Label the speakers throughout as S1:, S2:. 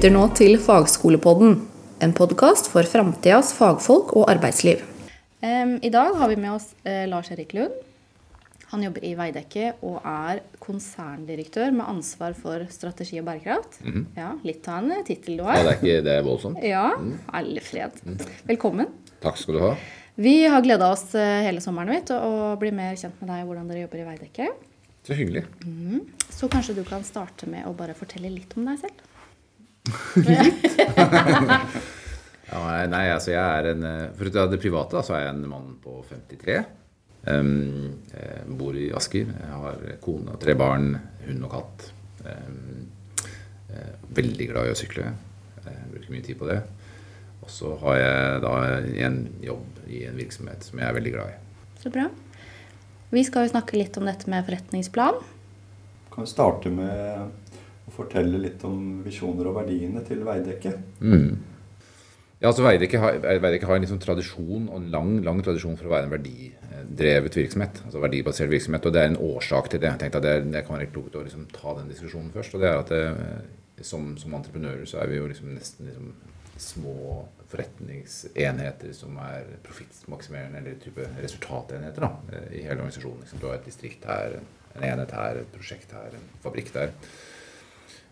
S1: lytter nå til Fagskolepodden, en podkast for framtidas fagfolk og arbeidsliv. I dag har vi med oss eh, Lars Erik Lund. Han jobber i Veidekke og er konserndirektør med ansvar for strategi og bærekraft. Ja, Litt av en tittel du har.
S2: Ja, det er ikke det er voldsomt.
S1: Ja, alle fred. Velkommen.
S2: Takk skal du ha.
S1: Vi har gleda oss eh, hele sommeren mitt til å bli mer kjent med deg og hvordan dere jobber i Veidekke.
S2: Så hyggelig.
S1: Så kanskje du kan starte med å bare fortelle litt om deg selv?
S2: Ja, nei, altså jeg er en eh, For å ta det private, da, så er jeg en mann på 53. Um, jeg bor i Asker. Jeg har kone og tre barn, hund og katt. Um, veldig glad i å sykle. Jeg bruker mye tid på det. Og så har jeg da en jobb i en virksomhet som jeg er veldig glad i.
S1: Så bra. Vi skal jo snakke litt om dette med forretningsplan.
S3: Kan vi starte med å fortelle litt om visjoner og verdiene til Veidekke?
S2: Mm. Ja, altså Veidekke har, Veidekke har en liksom tradisjon, og en lang, lang tradisjon for å være en verdidrevet virksomhet. altså verdibasert virksomhet, og Det er en årsak til det. Jeg tenkte at det, det kan være klokt å liksom ta den diskusjonen først. og det er at det, som, som entreprenører så er vi jo liksom nesten liksom små forretningsenheter som er profittmaksimerende, eller type resultatenheter da, i hele organisasjonen. Liksom, du har et distrikt her, en enhet her, et prosjekt her, en fabrikk der.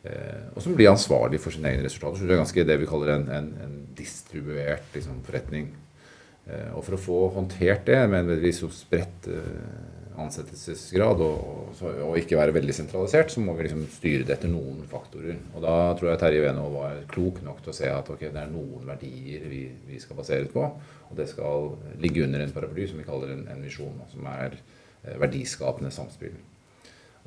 S2: Eh, og som blir ansvarlig for sine egne resultater. Så det er ganske det vi kaller en, en, en distribuert liksom, forretning. Eh, og for å få håndtert det med en så spredt eh, ansettelsesgrad og, og, og ikke være veldig sentralisert, så må vi liksom styre det etter noen faktorer. Og da tror jeg Terje Venå var klok nok til å se at okay, det er noen verdier vi, vi skal baseres på. Og det skal ligge under en paraply som vi kaller en, en visjon, som er verdiskapende samspill.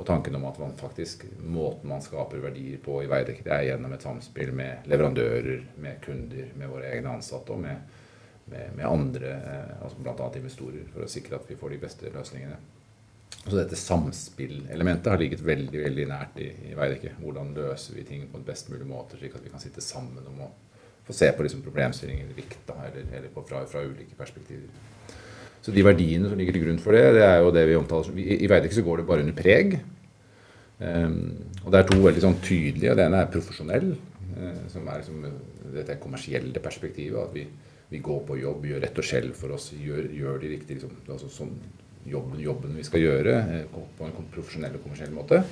S2: Og tanken om at man faktisk, måten man skaper verdier på i Veidekke, det er gjennom et samspill med leverandører, med kunder, med våre egne ansatte og med, med, med andre, eh, altså bl.a. investorer, for å sikre at vi får de beste løsningene. Så dette samspillelementet har ligget veldig veldig nært i, i Veidekke. Hvordan løser vi ting på en best mulig måte, slik at vi kan sitte sammen om å få se på liksom problemstillinger likt, eller, eller på, fra, fra ulike perspektiver. Så de verdiene som ligger til grunn for det, det er jo det vi omtaler som I, i Veidekke så går det bare under preg. Um, og det er to veldig sånn tydelige. Det ene er profesjonell, uh, som er liksom dette kommersielle perspektivet. At vi, vi går på jobb, gjør rett og skjell for oss, gjør, gjør de riktige liksom, altså sånn jobben, jobben vi skal gjøre uh, på en profesjonell og kommersiell måte.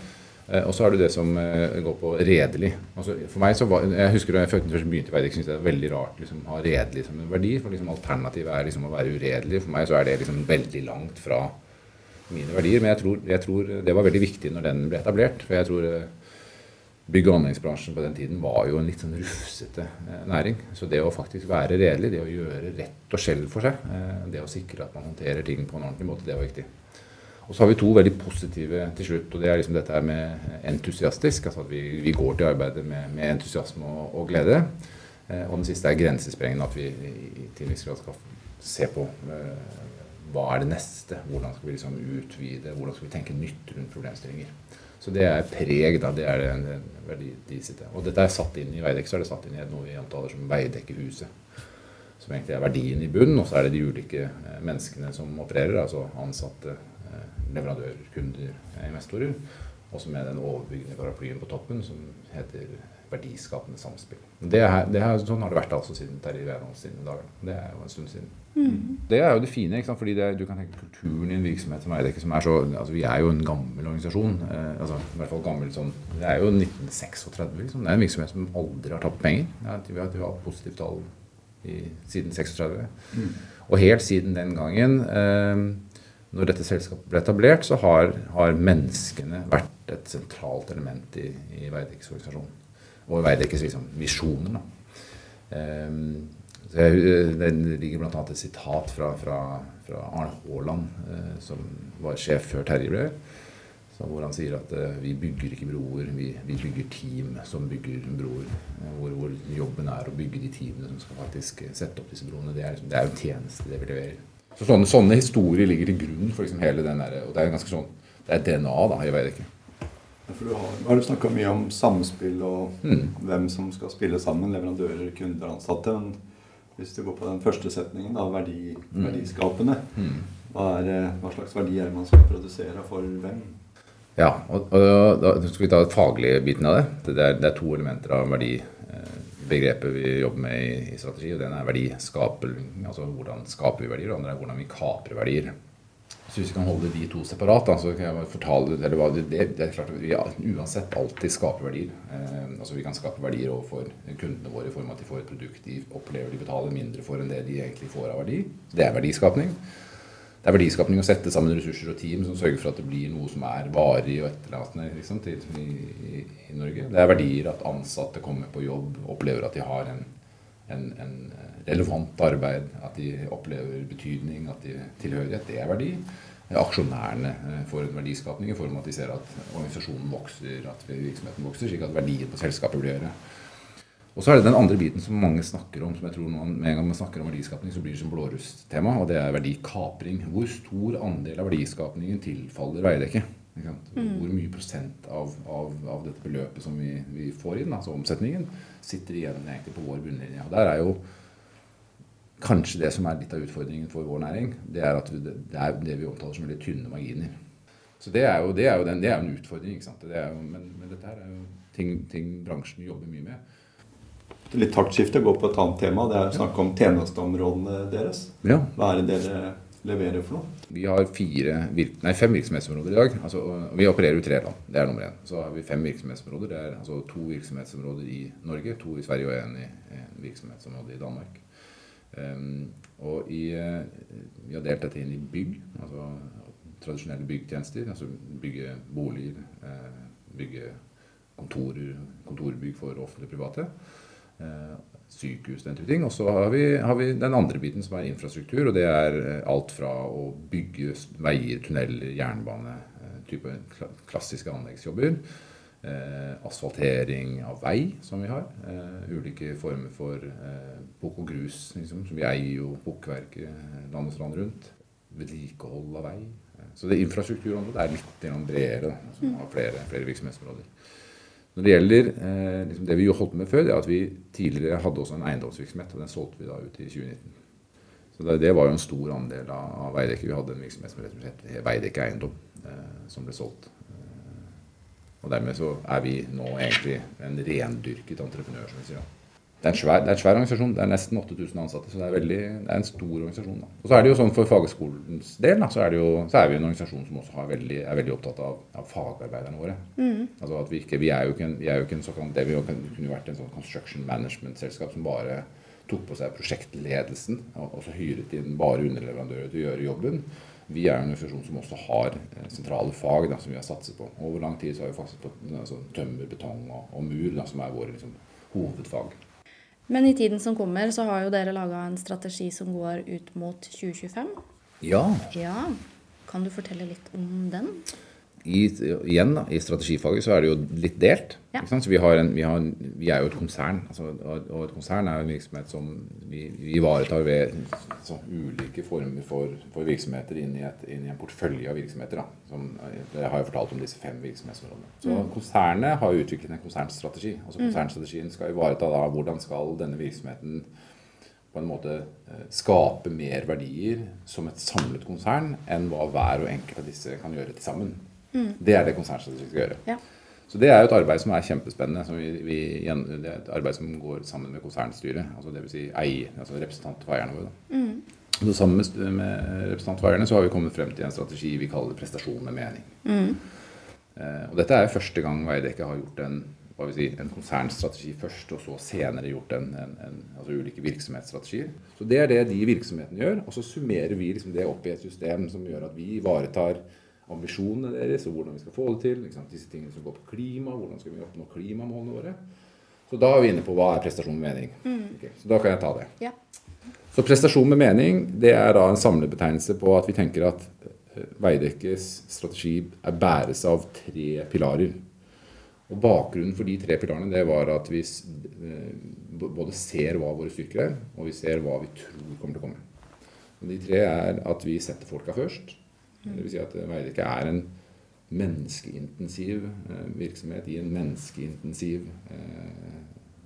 S2: Eh, Og så har du det som eh, går på redelig. Altså, for meg så var, Jeg husker da jeg først begynte i Veidekke, syntes det var veldig rart liksom, å ha redelig som en verdi. For liksom, alternativet er liksom å være uredelig. For meg så er det liksom veldig langt fra mine verdier. Men jeg tror, jeg tror det var veldig viktig når den ble etablert. For jeg tror eh, bygg- og anleggsbransjen på den tiden var jo en litt sånn rufsete næring. Så det å faktisk være redelig, det å gjøre rett og skjell for seg, det å sikre at man håndterer ting på en ordentlig måte, det var viktig. Og så har vi to veldig positive til slutt, og det er liksom dette her med entusiastisk. Altså at vi, vi går til arbeidet med, med entusiasme og, og glede. Eh, og den siste er grensesprengende, at vi i- viss grad skal se på eh, hva er det neste, hvordan skal vi liksom utvide, hvordan skal vi tenke nytt rundt problemstillinger. Så det er preg, da. Det er en, verdi de sitter. Og dette er satt inn i Veidekke, så er det satt inn i noe vi omtaler som Veidekkehuset. Som egentlig er verdien i bunnen, og så er det de ulike eh, menneskene som opererer. Altså ansatte, leverandører, kunder, investorer. investorer. Også med den overbyggende paraplyen på toppen som heter verdiskapende samspill. Det er, det er, sånn har det vært altså siden Terje Venås sine dager. Det er jo en stund siden. Det er jo det fine, ikke sant? fordi det, er- du kan tenke kulturen i en virksomhet som Veidekke, som er så altså Vi er jo en gammel organisasjon. Eh, altså i hvert fall gammel sånn Det er jo 1936, liksom. Det er en virksomhet som aldri har tapt penger. Ja, vi har hatt positivt tall i, siden 36. Og helt siden den gangen, eh, når dette selskapet ble etablert, så har, har menneskene vært et sentralt element i, i Veidekkes organisasjon. Og Veidekkes liksom, visjoner. Da. Ehm, det ligger bl.a. et sitat fra, fra, fra Arne Haaland, uh, som var sjef før Terje ble. Hvor han sier at uh, vi bygger ikke broer, vi, vi bygger team som bygger broer. Eh, hvor, hvor jobben er å bygge de teamene som skal faktisk eh, sette opp disse broene. Det er, liksom, det er jo en tjeneste det vi leverer. Så sånne, sånne historier ligger til grunn for liksom hele den der, og det er ganske sånn, det er DNA da, i Veidekke.
S3: For du har, har du snakka mye om samspill og
S2: Mm.
S3: hvem som skal spille sammen. Leverandører, kunder, ansatte. Men hvis du går på den første setningen, da, verdi,
S2: Mm.
S3: verdiskapende. Hva, er, eh, hva slags verdi er det man skal produsere, for hvem?
S2: Ja, og, og da skal vi ta den faglige biten av det. Det er, det er to elementer av verdi, begrepet vi jobber med i, strategi, og den er verdiskaping. Altså hvordan skaper vi verdier, og andre er hvordan vi kaprer verdier. Så hvis vi kan holde de to separat, da, så kan jeg fortale eller det, det, er klart at vi uansett alltid skaper verdier. Eh, altså Vi kan skape verdier overfor kundene våre i form av at de får et produkt de opplever de betaler mindre for enn det de egentlig får av verdi. Det er verdiskapning. Det er verdiskapning å sette sammen ressurser og team som sørger for at det blir noe som er varig og etterlatende liksom, til, i, i, Norge. Det er verdier at ansatte kommer på jobb, opplever at de har en, en, en relevant arbeid, at de opplever betydning, at de tilhørighet. Det er verdi. Aksjonærene eh, får en verdiskapning i form av at de ser at organisasjonen vokser, at virksomheten vokser, slik at verdien på selskapet blir høyere. Og så er det den andre biten som mange snakker om, som jeg tror man, med en gang man snakker om verdiskapning, så blir det som blårusttema, og det er verdikapring. Hvor stor andel av verdiskapningen tilfaller Veidekke? Mm. Hvor mye prosent av, av, av, dette beløpet som vi, vi får inn, altså omsetningen, sitter igjen egentlig på vår bunnlinje. Og der er jo kanskje det som er litt av utfordringen for vår næring, det er at det er det vi omtaler som veldig tynne marginer. Så det er jo, det er jo, den, det er jo en utfordring. ikke sant? Det jo, men, men, dette her er jo ting, ting, bransjen jobber mye med.
S3: Litt taktskifte går på et annet tema. Det er å snakke om tjenesteområdene deres.
S2: Ja.
S3: Hva er det dere leverer for noe?
S2: Vi har fire, nei, fem virksomhetsområder i dag. Altså, vi opererer i tre land. Det er nummer én. Så har vi fem virksomhetsområder. Det er altså to virksomhetsområder i Norge, to i Sverige og én i en virksomhetsområde i Danmark. Um, og i, uh, vi har delt dette inn i bygg, altså tradisjonelle byggtjenester. Altså bygge boliger, uh, bygge kontorer, kontorbygg for offentlige private. Uh, sykehus, den type ting. Og så har vi, har vi, den andre biten som er infrastruktur. Og det er alt fra å bygge veier, tunneler, jernbane, type klassiske anleggsjobber Eh, asfaltering av vei, som vi har. Eh, ulike former for eh, bukk og grus. Liksom, som vi eier jo bukkverket land og strand rundt. Vedlikehold av vei. Så det infrastrukturområdet er litt bredere, som har flere, flere virksomhetsområder. Når det gjelder eh, liksom det vi jo holdt med før, det er at vi tidligere hadde også en eiendomsvirksomhet. Og den solgte vi da ut i 2019. Så det, det var jo en stor andel av, av Veidekke. Vi hadde en virksomhet som rett og het Veidekke Eiendom, eh, som ble solgt. Og dermed så er vi nå egentlig en rendyrket entreprenør, som vi sier. Det er, svær, det er en svær organisasjon. Det er nesten 8000 ansatte. Så det er, veldig, det er en stor organisasjon. Da. Og så er det jo sånn for fagskolens del, da, så, er det jo, så er vi en organisasjon som også veldig, er veldig opptatt av, av fagarbeiderne våre. Mm. Altså at vi, ikke, vi, er jo ikke en, vi er jo ikke en såkant, det vi jo kunne vært en sånn construction management-selskap som bare tok på seg prosjektledelsen og, og så hyret inn bare underleverandører til å gjøre jobben. Vi er en organisasjon som også har eh, sentrale fag da, som vi har satset på. Over lang tid så har vi faktisk på altså, tømmer, betong og, og mur, da, som er våre liksom, hovedfag.
S1: Men i tiden som kommer, så har jo dere laga en strategi som går ut mot 2025.
S2: Ja.
S1: ja. Kan du fortelle litt om den?
S2: I, igjen da, i strategifaget så er det jo litt delt. Ja. Så vi, en, vi, en, vi, er jo et konsern. Altså, og et konsern er jo en virksomhet som vi, ivaretar ved så, ulike former for, for virksomheter inn i, et, inn i, en portefølje av virksomheter. Da, som, jeg har jo fortalt om disse fem virksomhetsområdene. Så mm. konsernet har utviklet en konsernstrategi. Altså mm. Konsernstrategien skal ivareta da hvordan skal denne virksomheten på en måte eh, skape mer verdier som et samlet konsern enn hva hver og enkelt av disse kan gjøre til sammen. Mm. Det er det konsernstrategi skal gjøre. Ja. Så det er jo et arbeid som er kjempespennende. Som vi, vi, det er et arbeid som går sammen med konsernstyret. altså Dvs. Si eier, altså representant for eierne våre. Mm. Så sammen med, med representant for eierne så har vi kommet frem til en strategi vi kaller prestasjon med mening. Mm. Eh, og dette er første gang Veidekke har gjort en, si, en konsernstrategi først, og så senere gjort en, en, en, altså ulike virksomhetsstrategier. Så det er det de virksomhetene gjør. Og så summerer vi liksom det opp i et system som gjør at vi ivaretar ambisjonene deres og hvordan vi skal få det til. Disse tingene som går på klima, hvordan skal vi oppnå klimamålene våre. Så da er vi inne på hva er prestasjon med mening. Mm. Okay, så da kan jeg ta det. Ja. Så prestasjon med mening det er da en samlebetegnelse på at vi tenker at eh, Veidekkes strategi er bæres av tre pilarer. Og Bakgrunnen for de tre pilarene det var at vi eh, både ser hva våre styrker er, og vi ser hva vi tror kommer til å komme. Og De tre er at vi setter folka først. Det vil si at Veidekke er en menneskeintensiv eh, virksomhet i en menneskeintensiv eh,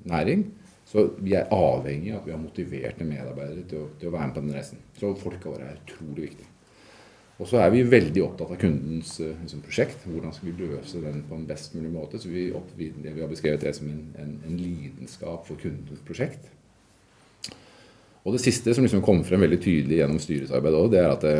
S2: næring. Så vi er avhengig av at vi har motiverte medarbeidere til å, til å være med på den reisen. Så folka våre er utrolig viktige. Og så er vi veldig opptatt av kundens eh, liksom, prosjekt. Hvordan skal vi løse den på en best mulig måte. Så vi, opp, vi, vi har beskrevet det som en, en, en lidenskap for kundens prosjekt. Og det siste som liksom kom frem veldig tydelig gjennom styrets arbeid òg, det er at det,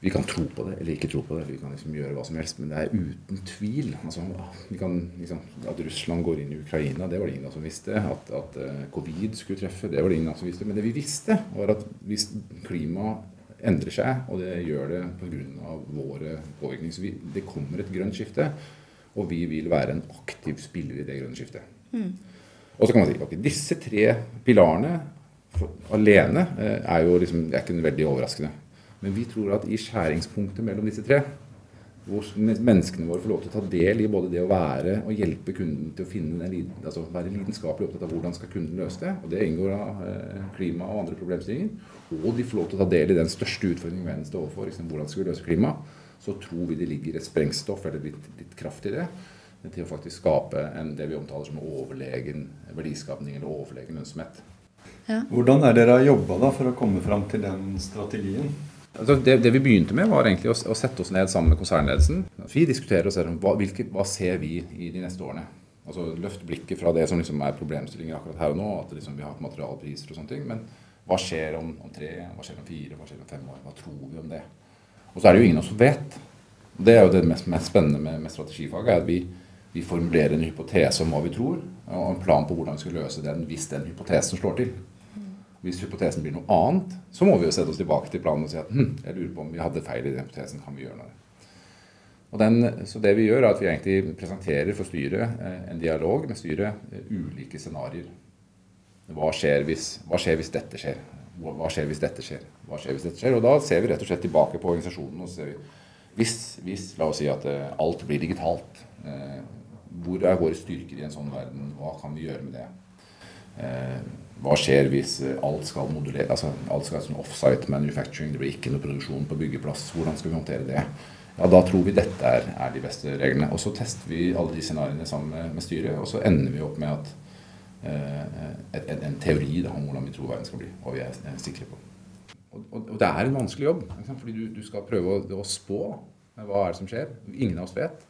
S2: vi kan tro på det eller ikke tro på det. Vi kan liksom gjøre hva som helst, men det er uten tvil. Altså, vi kan, liksom, at Russland går inn i Ukraina, det var det ingen som visste. At, at uh, covid skulle treffe, det var det ingen som visste. Men det vi visste, var at hvis klimaet endrer seg, og det gjør det pga. våre påvirkninger så vi, Det kommer et grønt skifte, og vi vil være en aktiv spiller i det grønne skiftet. Mm. Og så kan man si ok, disse tre pilarene for, alene eh, er jo liksom, er ikke veldig overraskende. Men vi tror at i skjæringspunktet mellom disse tre, hvor menneskene våre får lov til å ta del i både det å være og hjelpe kunden til å finne den, altså være lidenskapelig opptatt av hvordan skal kunden løse det, og det inngår av eh, klima og andre problemstillinger, og de får lov til å ta del i den største utfordringen verden står overfor, liksom, hvordan skal vi løse klima, så tror vi det ligger et sprengstoff eller litt, litt kraft i det til å faktisk skape en, det vi omtaler som overlegen verdiskapning eller overlegen lønnsomhet.
S3: Ja. Hvordan er dere har jobba for å komme fram til den strategien?
S2: Altså det, det, vi begynte med, var egentlig å, å, sette oss ned sammen med konsernledelsen. Vi diskuterer og ser hva, hvilke, hva ser vi i de neste årene. Altså Løft blikket fra det som liksom er problemstillinger akkurat her og nå, at liksom vi har materialpriser og sånne ting. Men hva skjer om, om, tre, hva skjer om fire, hva skjer om fem år? Hva tror vi om det? Og så er det jo ingen av oss som vet. Det er jo det mest, mest spennende med, med strategifaget. er at vi, vi formulerer en hypotese om hva vi tror, og en plan på hvordan vi skal løse den hvis den hypotesen slår til. Hvis hypotesen blir noe annet, så må vi jo sette oss tilbake til planen og si at hm, jeg lurer på om vi hadde feil i den hypotesen. Kan vi gjøre noe? Og den, så det vi gjør, er at vi egentlig presenterer for styret eh, en dialog med styret eh, ulike scenarioer. Hva skjer, hvis, hva skjer hvis dette skjer? Hva skjer hvis dette skjer? Hva skjer hvis dette skjer? Og da ser vi rett og slett tilbake på organisasjonen. og ser vi, hvis, hvis la oss si at uh, alt blir digitalt, hvor er våre styrker i en sånn verden? Hva kan vi gjøre med det? Uh, hva skjer hvis alt skal modulere, altså alt skal sånn offsite manufacturing, det blir ikke noe produksjon på byggeplass. Hvordan skal vi håndtere det? Ja, Da tror vi dette er, er de beste reglene. Og så tester vi alle de scenarioene sammen med, med, styret, og så ender vi opp med at eh, en, en, teori da, om hvordan vi tror verden skal bli, og vi er sikre på. Og, og, og, det er en vanskelig jobb, fordi du, du skal prøve å, å spå hva er det som skjer. Ingen av oss vet.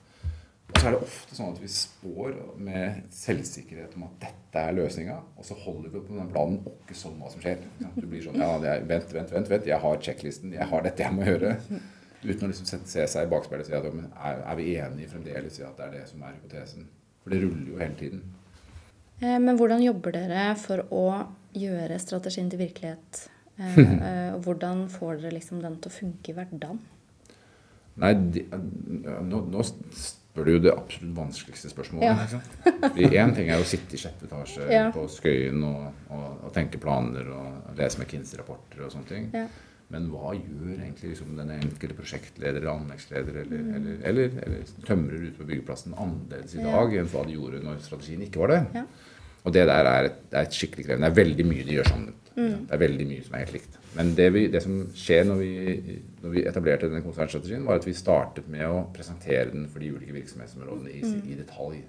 S2: Og så er det ofte sånn at vi spår med selvsikkerhet om at dette er løsninga, og så holder vi på den planen ikke sånn hva som skjer. Du blir sånn ja, er, vent, vent, vent, vent, jeg har sjekklisten, jeg har dette jeg må gjøre. Uten å liksom se seg i bakspeilet og si at er, er vi enige fremdeles i at det er det som er hypotesen? For det ruller jo hele tiden.
S1: Eh, men hvordan jobber dere for å gjøre strategien til virkelighet? Eh, eh, og hvordan får dere liksom den til å funke i hverdagen?
S2: Nei, de, nå, nå spør du jo det absolutt vanskeligste spørsmålet. Ja. Én ting er å sitte i sjette etasje ja. på Skøyen og, og, og, tenke planer og lese McKinsey-rapporter og sånne ting. Ja. Men hva gjør egentlig liksom, den enkelte prosjektleder eller anleggsleder eller, mm. eller, eller, eller, tømrer ute på byggeplassen annerledes i dag enn hva de gjorde når strategien ikke var det? Og det der er et, er et skikkelig krevende. Det er veldig mye de gjør sammen. Mm. Det er veldig mye som er helt likt. Men det, vi, det som skjer når vi, når vi, etablerte denne konsernstrategien, var at vi startet med å presentere den for de ulike virksomhetsområdene i, mm. i detalj.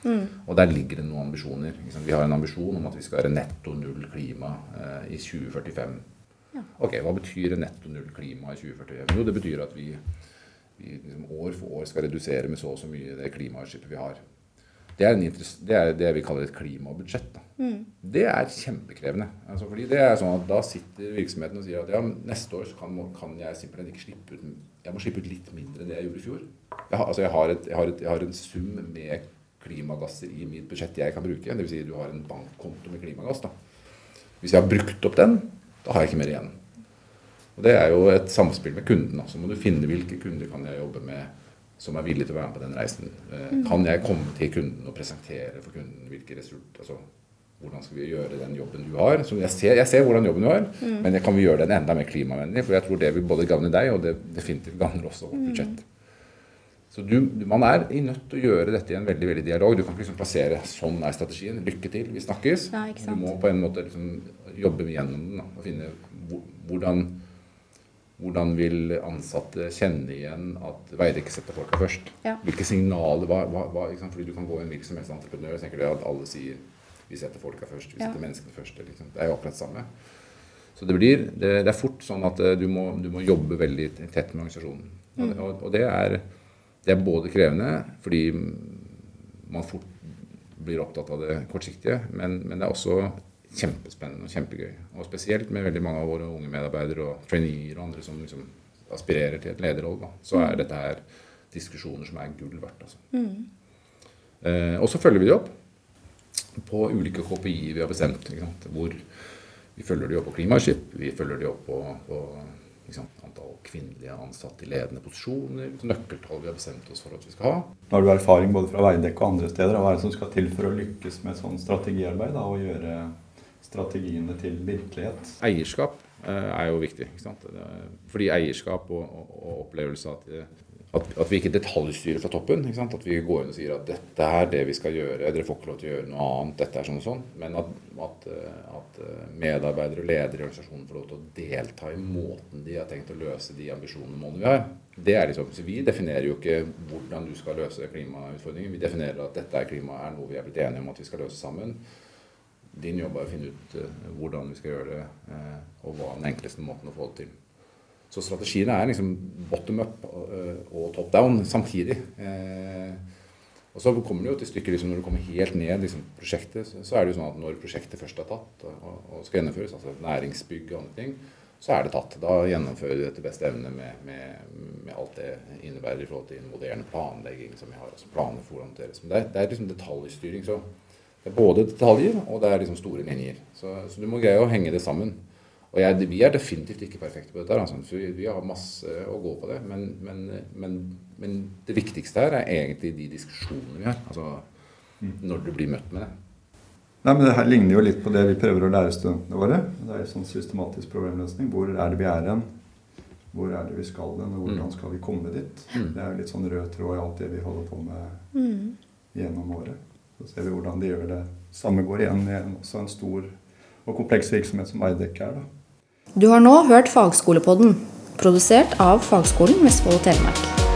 S2: Mm. Og der ligger det noen ambisjoner. Vi har en ambisjon om at vi skal være netto null klima eh, i 2045. Ja. Ok, Hva betyr netto null klima i 2045? Jo, det betyr at vi, vi liksom år for år skal redusere med så og så mye det klimautslippet vi har. Det er, det er, det vi kaller et klimabudsjett. Mm. Det er kjempekrevende. Altså, fordi det er sånn at Da sitter virksomheten og sier at ja, neste år kan, kan, jeg simpelthen ikke slippe ut jeg må slippe ut litt mindre enn det jeg gjorde i fjor. Jeg har, altså, jeg har, et, jeg har, et, jeg har en sum med klimagasser i mitt budsjett jeg kan bruke. Dvs. Si du har en bankkonto med klimagass. da. Hvis jeg har brukt opp den, da har jeg ikke mer igjen. Og Det er jo et samspill med kunden. Så må du finne hvilke kunder kan jeg jobbe med som er villige til å være med på den reisen. Eh, mm. Kan jeg komme til kunden og presentere for kunden hvilke resultater altså, Hvordan skal vi gjøre den jobben du har? Så jeg ser, jeg ser hvordan jobben du har, mm. men kan vi gjøre den enda mer klimavennlig? For jeg tror det vil både gagne deg, og det definitivt gagner også vårt mm. budsjett. Så du, man er nødt til å gjøre dette i en veldig veldig dialog. Du kan ikke liksom plassere 'sånn er strategien', 'lykke til, vi snakkes'. Ja, du må på en måte liksom jobbe gjennom den og finne hvordan hvordan vil ansatte kjenne igjen at Veidekke setter folka først? Ja. Hvilke signaler hva, hva, Fordi du kan gå i en virksomhetsentreprenør og tenker at alle sier vi setter folka først, vi setter menneskene først. Liksom. Det er jo akkurat det samme. Så det, blir, det, det, er fort sånn at eh, du må, du må jobbe veldig tett med organisasjonen. Mm. Og, og det, er, det, er, både krevende fordi man fort blir opptatt av det kortsiktige. Men, men det er også kjempespennende og kjempegøy. Og spesielt med veldig mange av våre unge medarbeidere og traineer og andre som liksom aspirerer til et lederrolle, så er dette her diskusjoner som er gull verdt. Altså. Mm. Eh, og så følger vi det opp på ulike KPI vi har bestemt. Hvor vi følger de opp på klimaskip, vi følger de opp på, på sant, antall kvinnelige ansatte i ledende posisjoner, nøkkeltall vi har bestemt oss for at vi skal ha.
S3: Nå har du erfaring både fra Veidekke og andre steder. Hva er det som skal til for å lykkes med sånn strategiarbeid da, og gjøre strategiene til virkelighet?
S2: Eierskap eh, er jo viktig. Fordi eierskap og, og, og opplevelse av at at, at, vi ikke detaljstyrer fra toppen. At vi går inn og sier at dette er det vi skal gjøre, dere får ikke lov til å gjøre noe annet. dette er sånn og sånn. Men at, at, at medarbeidere og ledere i organisasjonen får lov til å delta i måten de har tenkt å løse de ambisjonene og målene vi har. Det er liksom, så Vi definerer jo ikke hvordan du skal løse klimautfordringen. Vi definerer at dette er klima er noe vi er blitt enige om at vi skal løse sammen. Din jobb er å finne ut uh, hvordan vi skal gjøre det, og hva den enkleste måten å få det til. Så strategiene er liksom bottom up eh, og top down samtidig. Eh, og så kommer det jo til stykket liksom, når du kommer helt ned liksom, prosjektet, så er det jo sånn at når prosjektet først er tatt og, skal gjennomføres, altså næringsbygg og andre ting, så er det tatt. Da gjennomfører du etter beste evne med, med, med, alt det innebærer i forhold til moderne planlegging som vi har. altså planer for hvordan håndteres. Det er, det er liksom detaljstyring. så det er både detaljer og det er liksom store linjer. Så, så, du må greie å henge det sammen. Og jeg, vi er definitivt ikke perfekte på dette. Altså. Vi, vi, har masse å gå på det. Men, men, men, men, det viktigste her er egentlig de diskusjonene vi har. Altså mm. når du blir møtt med det.
S3: Nei, men Det her ligner jo litt på det vi prøver å lære studentene våre. Det er en sånn systematisk problemløsning. Hvor er det vi er hen? Hvor er det vi skal hen? Og hvordan mm. skal vi komme dit? Mm. Det er jo litt sånn rød tråd i alt det vi holder på med mm. gjennom året. Så ser vi hvordan de gjør det. Samme går igjen i en, også en stor og kompleks virksomhet som Eidek er. da.
S1: Du har nå hørt Fagskolepodden, produsert av Fagskolen Vestfold og Telemark.